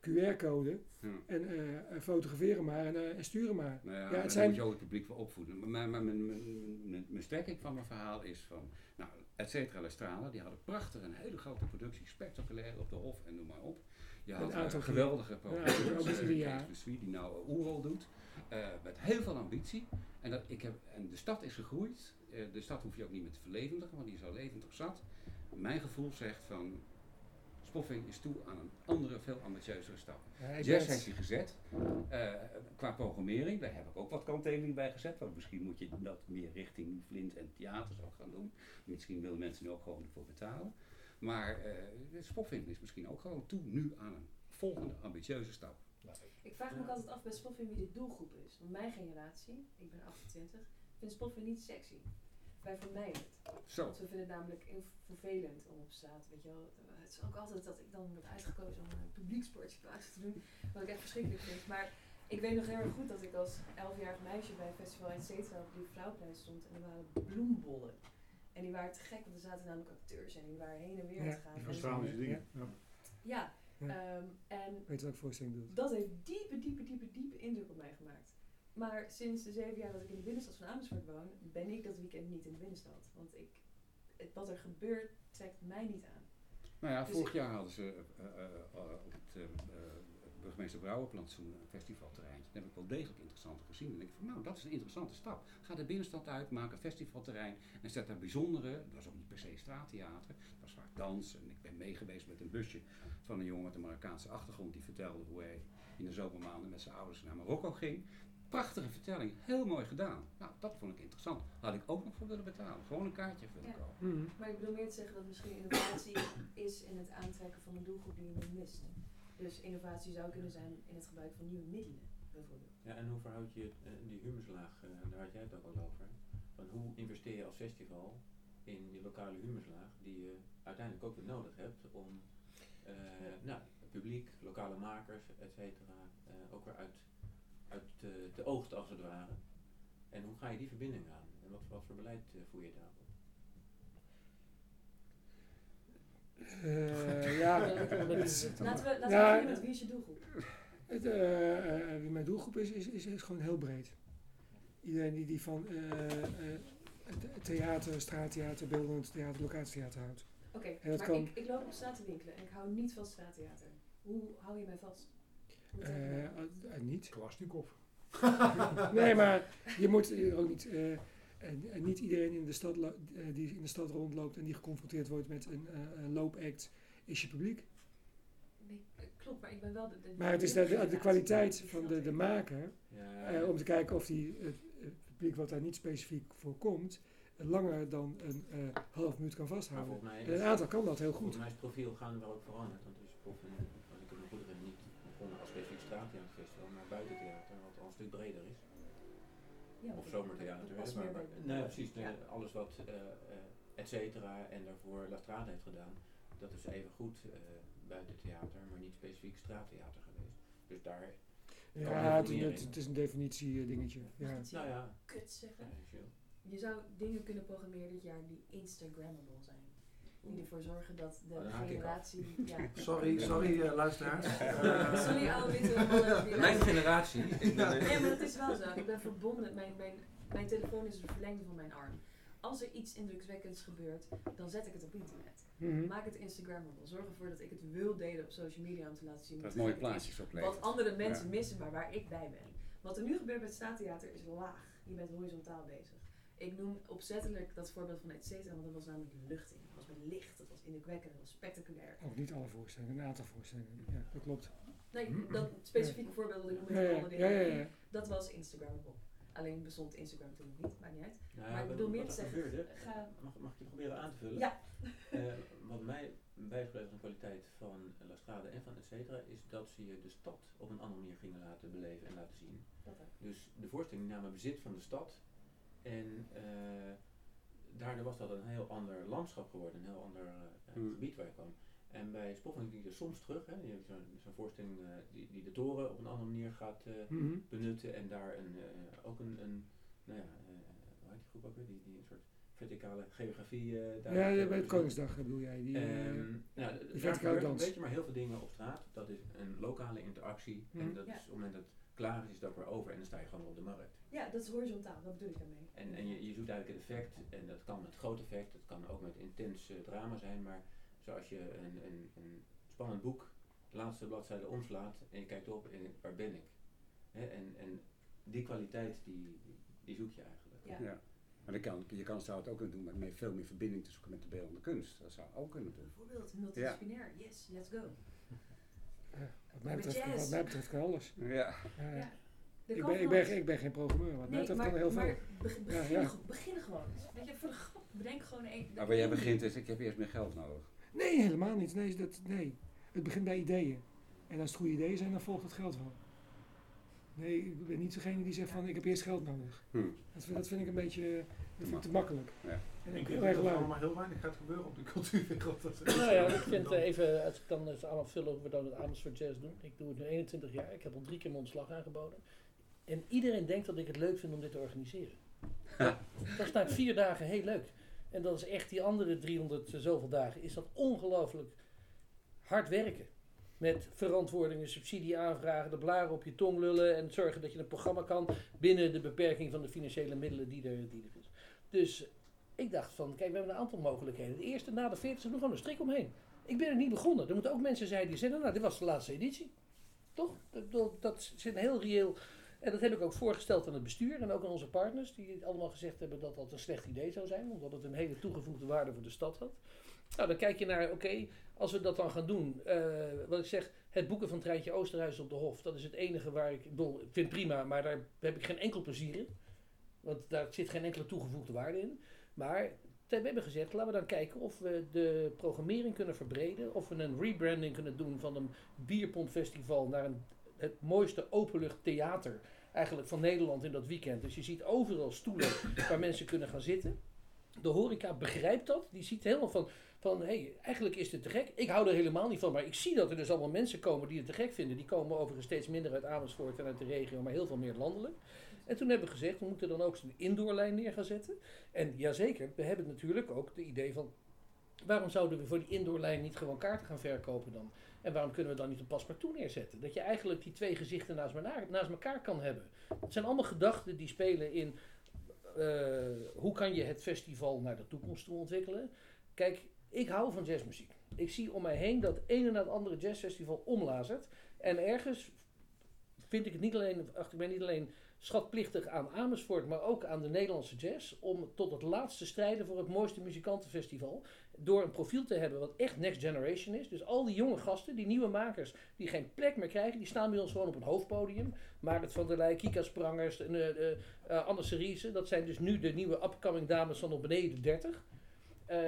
eh, QR-code. Ja. En eh, fotograferen maar en, eh, en sturen maar. Nou ja, Ja, het zijn- moet je ook het publiek voor opvoeden. Maar, maar, maar mijn, mijn, mijn, mijn strekking van mijn verhaal is van, nou, et cetera, die hadden prachtig een hele grote productie, spectaculair op de Hof en noem maar op. Je had aantal een keer. geweldige Ja, ieder jaar. die nou Oerol doet, eh, met heel veel ambitie. En, dat, ik heb, en de stad is gegroeid, Eh, de stad hoef je ook niet meer te verlevendigen, want die is al levendig zat. Mijn gevoel zegt van, Spoffing is toe aan een andere, veel ambitieuzere stap. Ja, Jazz heeft hij gezet. Eh, qua programmering, daar heb ik ook wat kanttekening bij gezet. Want misschien moet je dat meer richting Flint en theaters ook gaan doen. Misschien willen mensen er ook gewoon voor betalen. Maar eh Spoffing is misschien ook gewoon toe nu aan een volgende ambitieuze stap. Ik vraag me ook altijd af bij Spoffin wie de doelgroep is. Want mijn generatie, ik ben 28, vindt Spoffin niet sexy. Wij vermijden het. Zo. Want we vinden het namelijk heel vervelend om op straat, weet je wel. Het is ook altijd dat ik dan word uitgekozen om een publieksportje plaats te doen. Wat ik echt verschrikkelijk vind. Maar ik weet nog heel erg goed dat ik als 11-jarig meisje bij een festival et cetera op die Vrouwplein stond. En er waren bloembollen. En die waren te gek, want er zaten namelijk acteurs en die waren heen en weer Ja, het gaan. Australische dingen. Ja. ja, Ja. ehm, en Weet je welke voorstelling doet? dat heeft diepe, diepe, diepe, diepe indruk op mij gemaakt. Maar sinds de zeven jaar dat ik in de binnenstad van Amersfoort woon, ben ik dat weekend niet in de binnenstad. Want ik, het, wat er gebeurt, trekt mij niet aan. Nou ja, Dus vorig jaar hadden ze eh, eh, eh, op het eh, eh, burgemeester Brouwerplantsoen een festivalterrein. Dat heb ik wel degelijk interessant gezien. En ik van, nou, dat is een interessante stap. Ga de binnenstad uit, maak een festivalterrein en zet daar bijzondere, het was ook niet per se straattheater, het was vaak dans. En ik ben meegeweest met een busje van een jongen met een Marokkaanse achtergrond die vertelde hoe hij in de zomermaanden met zijn ouders naar Marokko ging. Prachtige vertelling, heel mooi gedaan. Nou, dat vond ik interessant. Had ik ook nog voor willen betalen. Gewoon een kaartje willen Ja. kopen. Mhm. Maar ik bedoel meer te zeggen dat misschien innovatie is in het aantrekken van een doelgroep die je nu mist. Dus innovatie zou kunnen zijn in het gebruik van nieuwe middelen, bijvoorbeeld. Ja, en hoe verhoud je eh, die humuslaag, eh, daar had jij het ook al over. Van hoe investeer je als festival in die lokale humuslaag die je uiteindelijk ook weer nodig hebt om eh, nou, het publiek, lokale makers, et cetera, eh, ook weer uit, uit te oogsten als het ware. En hoe ga je die verbinding aan? En wat, wat voor beleid eh, voer je daarop? Eh, ja, het is- Laten we, laten Ja, we beginnen met wie is je doelgroep? Het, eh, wie mijn doelgroep is, is, is, is gewoon heel breed. Iedereen die, die van eh, eh, theater, straattheater, beeldend theater, locatietheater houdt. Oké, En dat maar kan- ik, ik loop op straat te winkelen en ik hou niet van straattheater. Hoe hou je mij vast? Eh, eh, niet. Kalashnikov. Nee, maar je moet eh, ook niet, eh, en, en niet iedereen in de stad die in de stad rondloopt en die geconfronteerd wordt met een, een loopact, is je publiek. Nee, klopt, maar ik ben wel de, de Maar het is de, de, kwaliteit van de, de maker, Ja, eh, om te kijken of die, het, het publiek wat daar niet specifiek voor komt, langer dan een eh, half minuut kan vasthouden. En een is- aantal kan dat heel goed. Volgens mij is profiel gaan wel ook veranderd. Want dus Poffen, als ik het me goed herinner, niet begonnen als specifiek straattheaterfestival, maar buitentheater, wat al een stuk breder is. Ja, of zomertheater. maar, maar- nee, precies. Ja. alles wat eh eh, et cetera en daarvoor La Strade heeft gedaan, dat is even goed eh buiten theater, maar niet specifiek straattheater geweest. Dus daar Ja, het, definiëren. het, het is een definitie dingetje. Ja. Nou ja, kut zeggen? Je zou dingen kunnen programmeren dit jaar die Instagrammable zijn. Die ervoor zorgen dat de generatie... Ja. Sorry, sorry luisteraars. Sorry, oude witte mannen die Mijn generatie. Nee, maar dat is wel zo. Ik ben verbonden. Mijn, mijn, mijn telefoon is een verlengde van mijn arm. Als er iets indrukwekkends gebeurt, dan zet ik het op internet. Mhm. Maak het Instagrammable. Zorg ervoor dat ik het wil delen op social media om te laten zien Dat mooie plaatjes oplevert. Wat andere mensen Ja. missen, maar waar ik bij ben. Wat er nu gebeurt bij het Staattheater is laag. Je bent horizontaal bezig. Ik noem opzettelijk dat voorbeeld van et cetera, want dat was namelijk luchting. Dat was met licht, dat was indrukwekkend, dat was spectaculair. Ook niet alle voorstellingen, een aantal voorstellingen. Ja, dat klopt. Nee, dat specifieke voorbeeld dat ik noem Ja, met ja, alle ja, dingen, ja, ja. dat was Instagrammable. Alleen bestond Instagram toen nog niet, maakt niet uit. Nou, Maar ik bedoel meer te zeggen, gebeurde, ga- mag, mag ik je proberen aan te vullen? Ja. Eh, wat mij bijgebleven van de kwaliteit van La Strade en van et cetera, is dat ze je de stad op een andere manier gingen laten beleven en laten zien. Dat. Dus de voorstelling namen bezit van de stad en eh, daardoor was dat een heel ander landschap geworden, een heel ander eh, Hmm. gebied waar je kwam. En bij Spoffing zie je soms terug, hè. je hebt zo'n zo'n voorstelling eh, die, die de toren op een andere manier gaat eh, Mhm. benutten en daar een, eh, ook een, een nou ja, eh, hoe heet die groep ook weer, die, die een soort verticale geografie daar Ja, bij het. Koningsdag bedoel jij. Die, eh, Ehm, nou, die verticale dans. beetje maar heel veel dingen op straat. Dat is een lokale interactie. En dat Ja. is, op het moment dat klaar is, is dat weer over en dan sta je gewoon op de markt. Ja, dat is horizontaal, dat bedoel ik daarmee. En, en je, je zoekt eigenlijk het effect, en dat kan met groot effect, dat kan ook met intens drama zijn, maar zoals je een, een, een spannend boek, de laatste bladzijde omslaat en je kijkt op en waar ben ik? Hè, en, en die kwaliteit, die, die zoek je eigenlijk. Ja. Ja. Maar dan kan, je kan zou het ook kunnen doen met meer, veel meer verbinding te zoeken met de beeldende kunst. Dat zou ook kunnen doen. Bijvoorbeeld multidisciplinair. Yes, let's go. Ja, wat, mij Met betreft, jazz. wat mij betreft kan alles. Ja. Ja, ja. Ja. Ik, ben, ik, ben, ik ben geen programmeur. Wat mij Nee, betreft maar, kan heel maar veel. be- Ja, begin, ja. g- begin gewoon eens. Weet je, voor de grap, bedenk gewoon één. Maar waar jij begint is, ik heb eerst meer geld nodig. Nee, helemaal niet. Nee, dat, nee. Het begint bij ideeën. En als het goede ideeën zijn, dan volgt het geld wel. Nee, ik ben niet degene die zegt van ik heb eerst geld nodig. Hm. Dat, vind- dat vind ik een beetje dat vind ik te makkelijk. Ja. En Ik ik denk dat er allemaal heel weinig gaat gebeuren op de cultuurwereld. Nou ja, ik vind eh, even, als ik dan eens aan vullen hoe we dan het Amersfoort Jazz doen. Ik doe het nu 21 jaar, ik heb al drie keer mijn ontslag aangeboden. En iedereen denkt dat ik het leuk vind om dit te organiseren. dat is na vier dagen heel leuk. En dat is echt die andere 300 zoveel dagen, is dat ongelooflijk hard werken. Met verantwoordingen, subsidie aanvragen, de blaren op je tong lullen en zorgen dat je een programma kan binnen de beperking van de financiële middelen die er, die er is. Dus ik dacht van, kijk, we hebben een aantal mogelijkheden. De eerste, na de 40, doen gewoon een strik omheen. Ik ben er niet begonnen. Er moeten ook mensen zijn die zeggen, nou, dit was de laatste editie. Toch? Dat, dat, zit een heel reëel... En dat heb ik ook voorgesteld aan het bestuur en ook aan onze partners, die allemaal gezegd hebben dat dat een slecht idee zou zijn, omdat het een hele toegevoegde waarde voor de stad had. Nou, dan kijk je naar, oké, als we dat dan gaan doen, eh, wat ik zeg, het boeken van Treintje Oosterhuis op de Hof, dat is het enige waar ik, ik vind prima, maar daar heb ik geen enkel plezier in. Want daar zit geen enkele toegevoegde waarde in. Maar we hebben gezegd, laten we dan kijken of we de programmering kunnen verbreden. Of we een rebranding kunnen doen van een bierpompfestival naar een, het mooiste openlucht theater eigenlijk van Nederland in dat weekend. Dus je ziet overal stoelen waar mensen kunnen gaan zitten. De horeca begrijpt dat. Die ziet helemaal van, van hé, hey, eigenlijk is dit te gek. Ik hou er helemaal niet van, maar ik zie dat er dus allemaal mensen komen die het te gek vinden. Die komen overigens steeds minder uit Amersfoort en uit de regio, maar heel veel meer landelijk. En toen hebben we gezegd, we moeten dan ook zo'n indoorlijn neer gaan zetten. En jazeker, we hebben natuurlijk ook de idee van, waarom zouden we voor die indoorlijn niet gewoon kaarten gaan verkopen dan? En waarom kunnen we dan niet een paspartout neerzetten? Dat je eigenlijk die twee gezichten naast, elkaar- naast elkaar kan hebben. Het zijn allemaal gedachten die spelen in eh, hoe kan je het festival naar de toekomst toe ontwikkelen. Kijk, ik hou van jazzmuziek. Ik zie om mij heen dat het ene na het andere jazzfestival omlazert. En ergens vind ik het niet alleen, achter ik ben niet alleen schatplichtig aan Amersfoort, maar ook aan de Nederlandse jazz. Om tot het laatste strijden voor het mooiste muzikantenfestival. Door een profiel te hebben wat echt next generation is. Dus al die jonge gasten, die nieuwe makers, die geen plek meer krijgen, die staan bij ons gewoon op het hoofdpodium. Marit van der Leij, Kika Sprangers, en, eh, Anne Seriese. Dat zijn dus nu de nieuwe upcoming dames van op beneden de 30. Eh,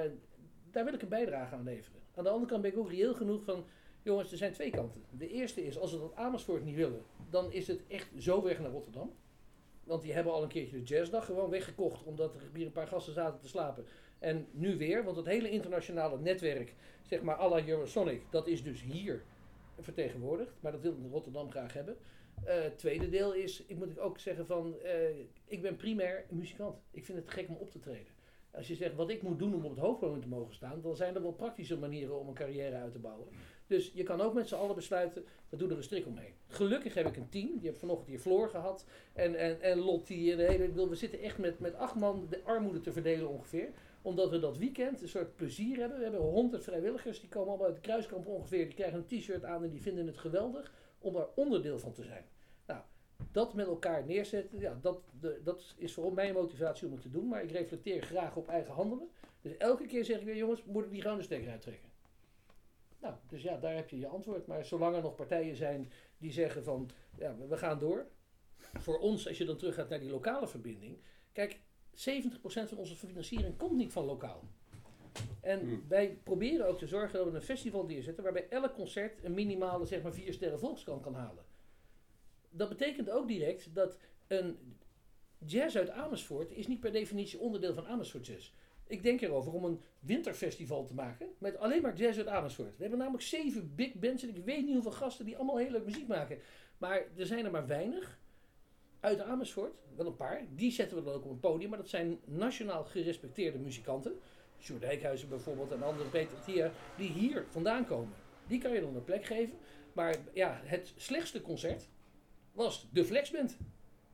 daar wil ik een bijdrage aan leveren. Aan de andere kant ben ik ook reëel genoeg van... Jongens, er zijn twee kanten. De eerste is, als we dat Amersfoort niet willen... dan is het echt zo weg naar Rotterdam. Want die hebben al een keertje de jazzdag gewoon weggekocht... omdat er hier een paar gasten zaten te slapen. En nu weer, want het hele internationale netwerk... zeg maar à la Eurosonic, dat is dus hier vertegenwoordigd. Maar dat wil Rotterdam graag hebben. Het tweede deel is, ik moet ook zeggen van, eh, ik ben primair muzikant. Ik vind het gek om op te treden. Als je zegt wat ik moet doen om op het hoofdpodium te mogen staan, dan zijn er wel praktische manieren om een carrière uit te bouwen. Dus je kan ook met z'n allen besluiten, we doen er een strik omheen. Gelukkig heb ik een team, die heb vanochtend hier Floor gehad en, en, en Lottie en hele, ik we zitten echt met, met acht man de armoede te verdelen ongeveer. Omdat we dat weekend een soort plezier hebben. We hebben honderd vrijwilligers, die komen allemaal uit de kruiskamp ongeveer, die krijgen een t-shirt aan en die vinden het geweldig om daar onderdeel van te zijn. Nou, dat met elkaar neerzetten, ja, dat, dat is voor mij een motivatie om het te doen. Maar ik reflecteer graag op eigen handelen. Dus elke keer zeg ik weer, jongens, moet ik die gewoon de stekker uittrekken? Nou, dus ja, daar heb je je antwoord. Maar zolang er nog partijen zijn die zeggen van, ja, we gaan door. Voor ons, als je dan terug gaat naar die lokale verbinding. Kijk, 70% van onze financiering komt niet van lokaal. En Hmm. wij proberen ook te zorgen dat we een festival neerzetten waarbij elk concert een minimale zeg maar vier sterren volkskrant kan halen. Dat betekent ook direct dat een jazz uit Amersfoort is niet per definitie onderdeel van Amersfoort Jazz. Ik denk erover om een winterfestival te maken met alleen maar jazz uit Amersfoort. We hebben namelijk zeven big bands en ik weet niet hoeveel gasten die allemaal heel leuk muziek maken. Maar er zijn er maar weinig uit Amersfoort, wel een paar. Die zetten we dan ook op een podium, maar dat zijn nationaal gerespecteerde muzikanten. Sjoerd Dijkhuizen bijvoorbeeld en andere Peter Tia, die hier vandaan komen. Die kan je dan een plek geven. Maar ja, het slechtste concert was de Flexband.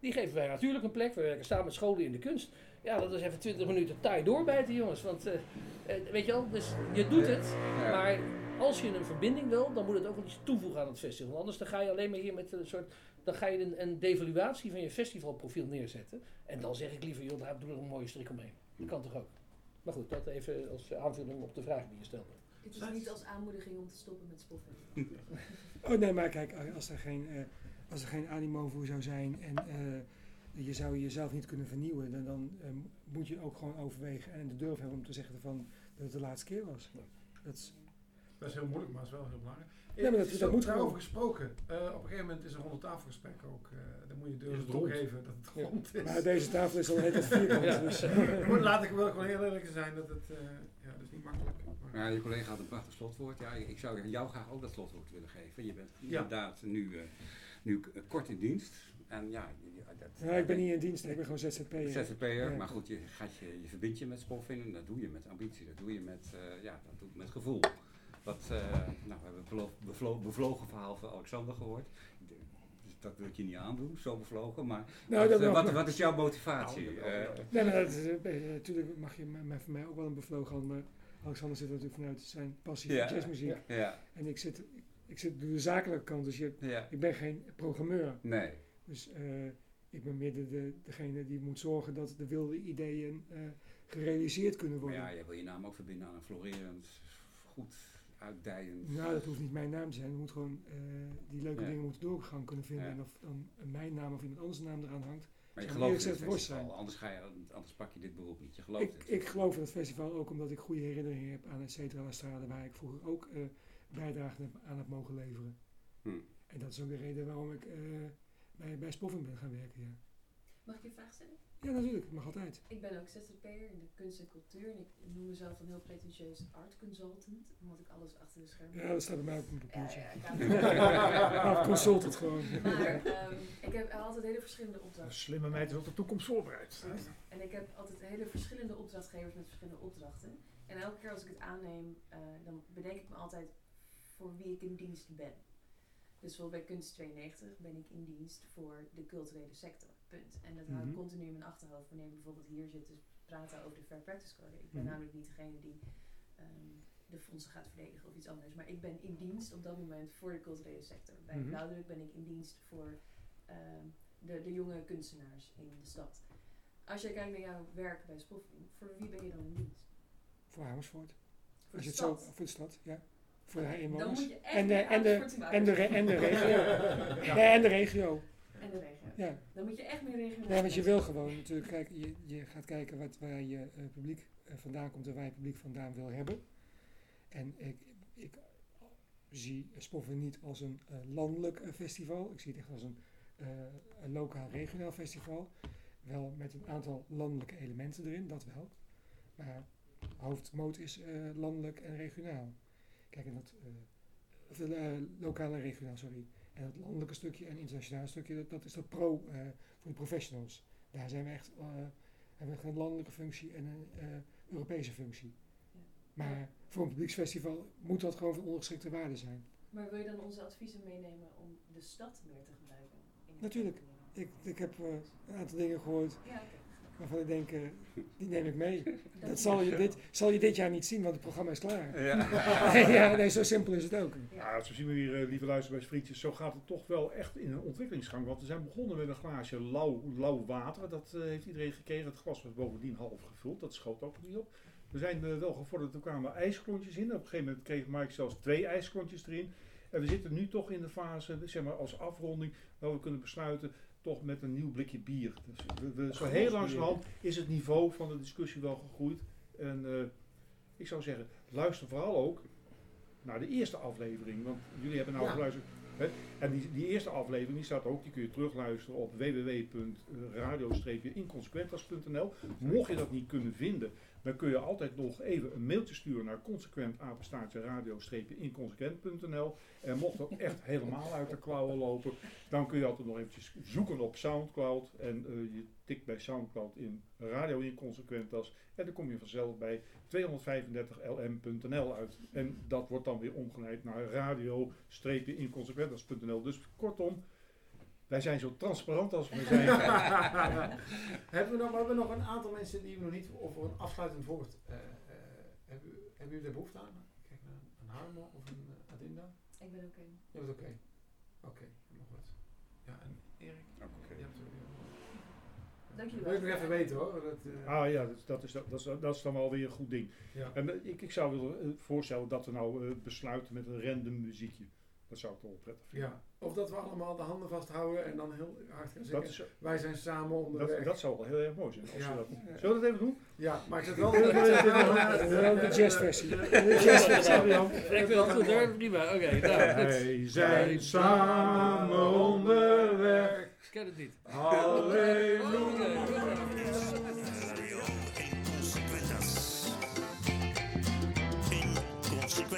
Die geven wij natuurlijk een plek. We werken samen met scholen in de kunst. Ja, dat is even 20 minuten taai doorbijten, jongens. Want, eh, eh, weet je wel, dus je doet het. Ja. Maar als je een verbinding wil, dan moet het ook wel iets toevoegen aan het festival. Anders dan ga je alleen maar hier met een soort... Dan ga je een, een devaluatie van je festivalprofiel neerzetten. En dan zeg ik liever, joh, daar doe er een mooie strik omheen. Dat kan toch ook? Maar goed, dat even als aanvulling op de vraag die je stelde. Dit is niet als aanmoediging om te stoppen met spoffen. Oh nee, maar kijk, als er geen, eh, als er geen animo voor zou zijn en eh, je zou jezelf niet kunnen vernieuwen, dan, dan eh, moet je ook gewoon overwegen en de durf hebben om te zeggen van dat het de laatste keer was. Dat is, Dat is heel moeilijk, maar het is wel heel belangrijk. Ja, maar dat- dat moet daarover gewoon. gesproken. eh, op een gegeven moment is een ronde tafelgesprek ook. eh dan moet je Is durven toegeven dat het Ja. rond is. maar deze tafel is al heel vierkant. Ja. Dus, Maar laat ik wel gewoon heel eerlijk zijn dat het, eh, ja, dat is niet makkelijk. Maar- Ja, je collega had een prachtig slotwoord. Ja, ik zou jou graag ook dat slotwoord willen geven. Je bent Ja. inderdaad nu, eh, nu kort in dienst. En ja, dat, ja, ik ben niet in dienst, ik ben gewoon ZZP'er. ZZP'er, Ja. maar goed, je, gaat je, je verbindt je met Spoffin en dat doe je met ambitie, dat doe je met, eh, ja, dat doe je met gevoel. Wat, eh, nou, we hebben een bevlo- bevlogen verhaal van Alexander gehoord. Dus dat wil ik je niet aandoen, zo bevlogen, maar Nou, wat, eh, wat, wat is jouw motivatie? Nou, Nee, maar natuurlijk mag je mij voor mij ook wel een bevlogen hand, maar Alexander zit natuurlijk vanuit zijn passie Ja. voor jazzmuziek. Ja. ja, En ik zit, ik, zit door de zakelijke kant, dus je, ja, ik ben geen programmeur. nee. Dus eh, ik ben meer de, de, degene die moet zorgen dat de wilde ideeën eh, gerealiseerd kunnen Maar worden. ja, je wil je naam ook verbinden aan een florerend, goed uitdijend. Nou, dat hoeft niet mijn naam te zijn. Het moet gewoon, eh, die leuke Ja. dingen moeten doorgang kunnen vinden. Ja. En of dan mijn naam of iemand anders naam eraan hangt. Maar je gelooft in het festival, anders, ga je, anders pak je dit beroep niet. Je gelooft Ik, het. ik geloof in het festival ook omdat ik goede herinneringen heb aan het Cetra Strade, waar ik vroeger ook bijdrage aan heb mogen leveren. Hm. En dat is ook de reden waarom ik bij, bij Spoffing ben gaan werken. Ja, Mag ik je een vraag stellen? ja natuurlijk, mag altijd. Ik ben ook ZZP'er in de kunst en cultuur en ik noem mezelf een heel pretentieus art consultant, omdat ik alles achter de schermen Ja, dat staat bij mij op een papiertje. ja, Of consultant gewoon. Maar ehm, ik heb altijd hele verschillende opdrachten. slimme meid is op de toekomst voorbereid. Precies. En ik heb altijd hele verschillende opdrachtgevers met verschillende opdrachten. En elke keer als ik het aanneem, eh, dan bedenk ik me altijd voor wie ik in dienst ben. Dus bijvoorbeeld bij Kunst 92 ben ik in dienst voor de culturele sector. Punt. En dat hou ik Mhm. continu in mijn achterhoofd wanneer ik bijvoorbeeld hier zit te praten over de Fair Practice Code. Ik ben Mhm. namelijk niet degene die ehm, de fondsen gaat verdedigen of iets anders. Maar ik ben in dienst op dat moment voor de culturele sector. Bij. Blauwdruk ben ik in dienst voor ehm, de, de jonge kunstenaars in de stad. Als je kijkt naar jouw werk bij Spoffing, voor wie ben je dan in dienst? Voor Amersfoort. Voor de het zo, stad? voor de stad, ja. Voor de Oké, Dan inwoners. moet je echt En de, en, de, en, de, en de regio. Nee, en de regio. En de regio. Ja. Dan moet je echt meer regionaal Ja, want je wil gewoon natuurlijk kijken, je, je gaat kijken wat, waar je eh, publiek eh, vandaan komt en waar je publiek vandaan wil hebben. En ik, ik zie Spoffen niet als een eh, landelijk festival. Ik zie het echt als een, eh, een lokaal regionaal festival. Wel met een aantal landelijke elementen erin, dat wel. Maar hoofdmoot is eh, landelijk en regionaal. Kijk, en dat, eh, of, eh, lokaal en regionaal, sorry. En het landelijke stukje en het internationale stukje, dat, dat is dat pro eh, voor de professionals. Daar zijn we echt, hebben we een landelijke functie en een Europese functie. Ja. Maar voor een publieksfestival moet dat gewoon van ondergeschikte waarde zijn. Maar wil je dan onze adviezen meenemen om de stad meer te gebruiken? Natuurlijk. Ik, ik heb een aantal dingen gehoord Ja. Waarvan ik denk, die neem ik mee. Dat zal je, dit, zal je dit jaar niet zien, want het programma is klaar. Ja. ja, nee, zo simpel is het ook. Ja, zo zien we hier, eh, lieve luisteraars, vriendjes, zo gaat het toch wel echt in een ontwikkelingsgang. Want we zijn begonnen met een glaasje lauw, lauw water. Dat eh, heeft iedereen gekregen. Het glas was bovendien half gevuld. Dat schoot ook niet op. We zijn eh, wel gevorderd. Er kwamen ijsklontjes in. Op een gegeven moment kreeg Mike zelfs twee ijsklontjes erin. En we zitten nu toch in de fase, zeg maar als afronding, waar we kunnen besluiten toch met een nieuw blikje bier. Dus we, we, zo heel langzamerhand is het niveau van de discussie wel gegroeid. En eh, ik zou zeggen, luister vooral ook naar de eerste aflevering. Want jullie hebben nou Ja. geluisterd. Hè? En die, die eerste aflevering die staat ook, die kun je terugluisteren op www.radio-inconsequentas.nl. Mocht je dat niet kunnen vinden, dan kun je altijd nog even een mailtje sturen naar consequentapenstaartje radio-inconsequent.nl. En mocht dat echt helemaal uit de klauwen lopen, dan kun je altijd nog eventjes zoeken op Soundcloud. En eh, je tikt bij Soundcloud in Radio Inconsequentas. En dan kom je vanzelf bij 235lm.nl uit. En dat wordt dan weer omgeleid naar radio-inconsequentas.nl. Dus kortom, wij zijn zo transparant als we zijn. hebben, we nog, we hebben nog een aantal mensen die we nog niet over een afsluitend woord eh, eh, hebben, hebben jullie daar behoefte aan? Kijk naar een Harmo of een uh, Adinda. Ik ben oké. Je bent oké. Oké, helemaal goed. Ja, en Erik? Oké. Je hebt er Dank jullie Wil ik nog even weten hoor. Dat, eh, Ah ja, dat, dat, is, dat, is, dat is dan wel weer een goed ding. ja. En eh, ik, ik zou willen eh, voorstellen dat we nou eh, besluiten met een random muziekje. Dat zou ik toch wel prettig vinden. ja. Of dat we allemaal de handen vasthouden en dan heel hard gaan Dat, zingen. is, Wij zijn samen onderweg. dat, dat zou wel heel erg mooi zijn. Als Ja. we dat, zullen we dat even doen? Ja, maar ik zit wel... De jazzversie. De jazzversie. Ik vind het goed hoor, prima. Oké, nou. Wij zijn samen onderweg. Ik ken het niet. Halleluja. Oké,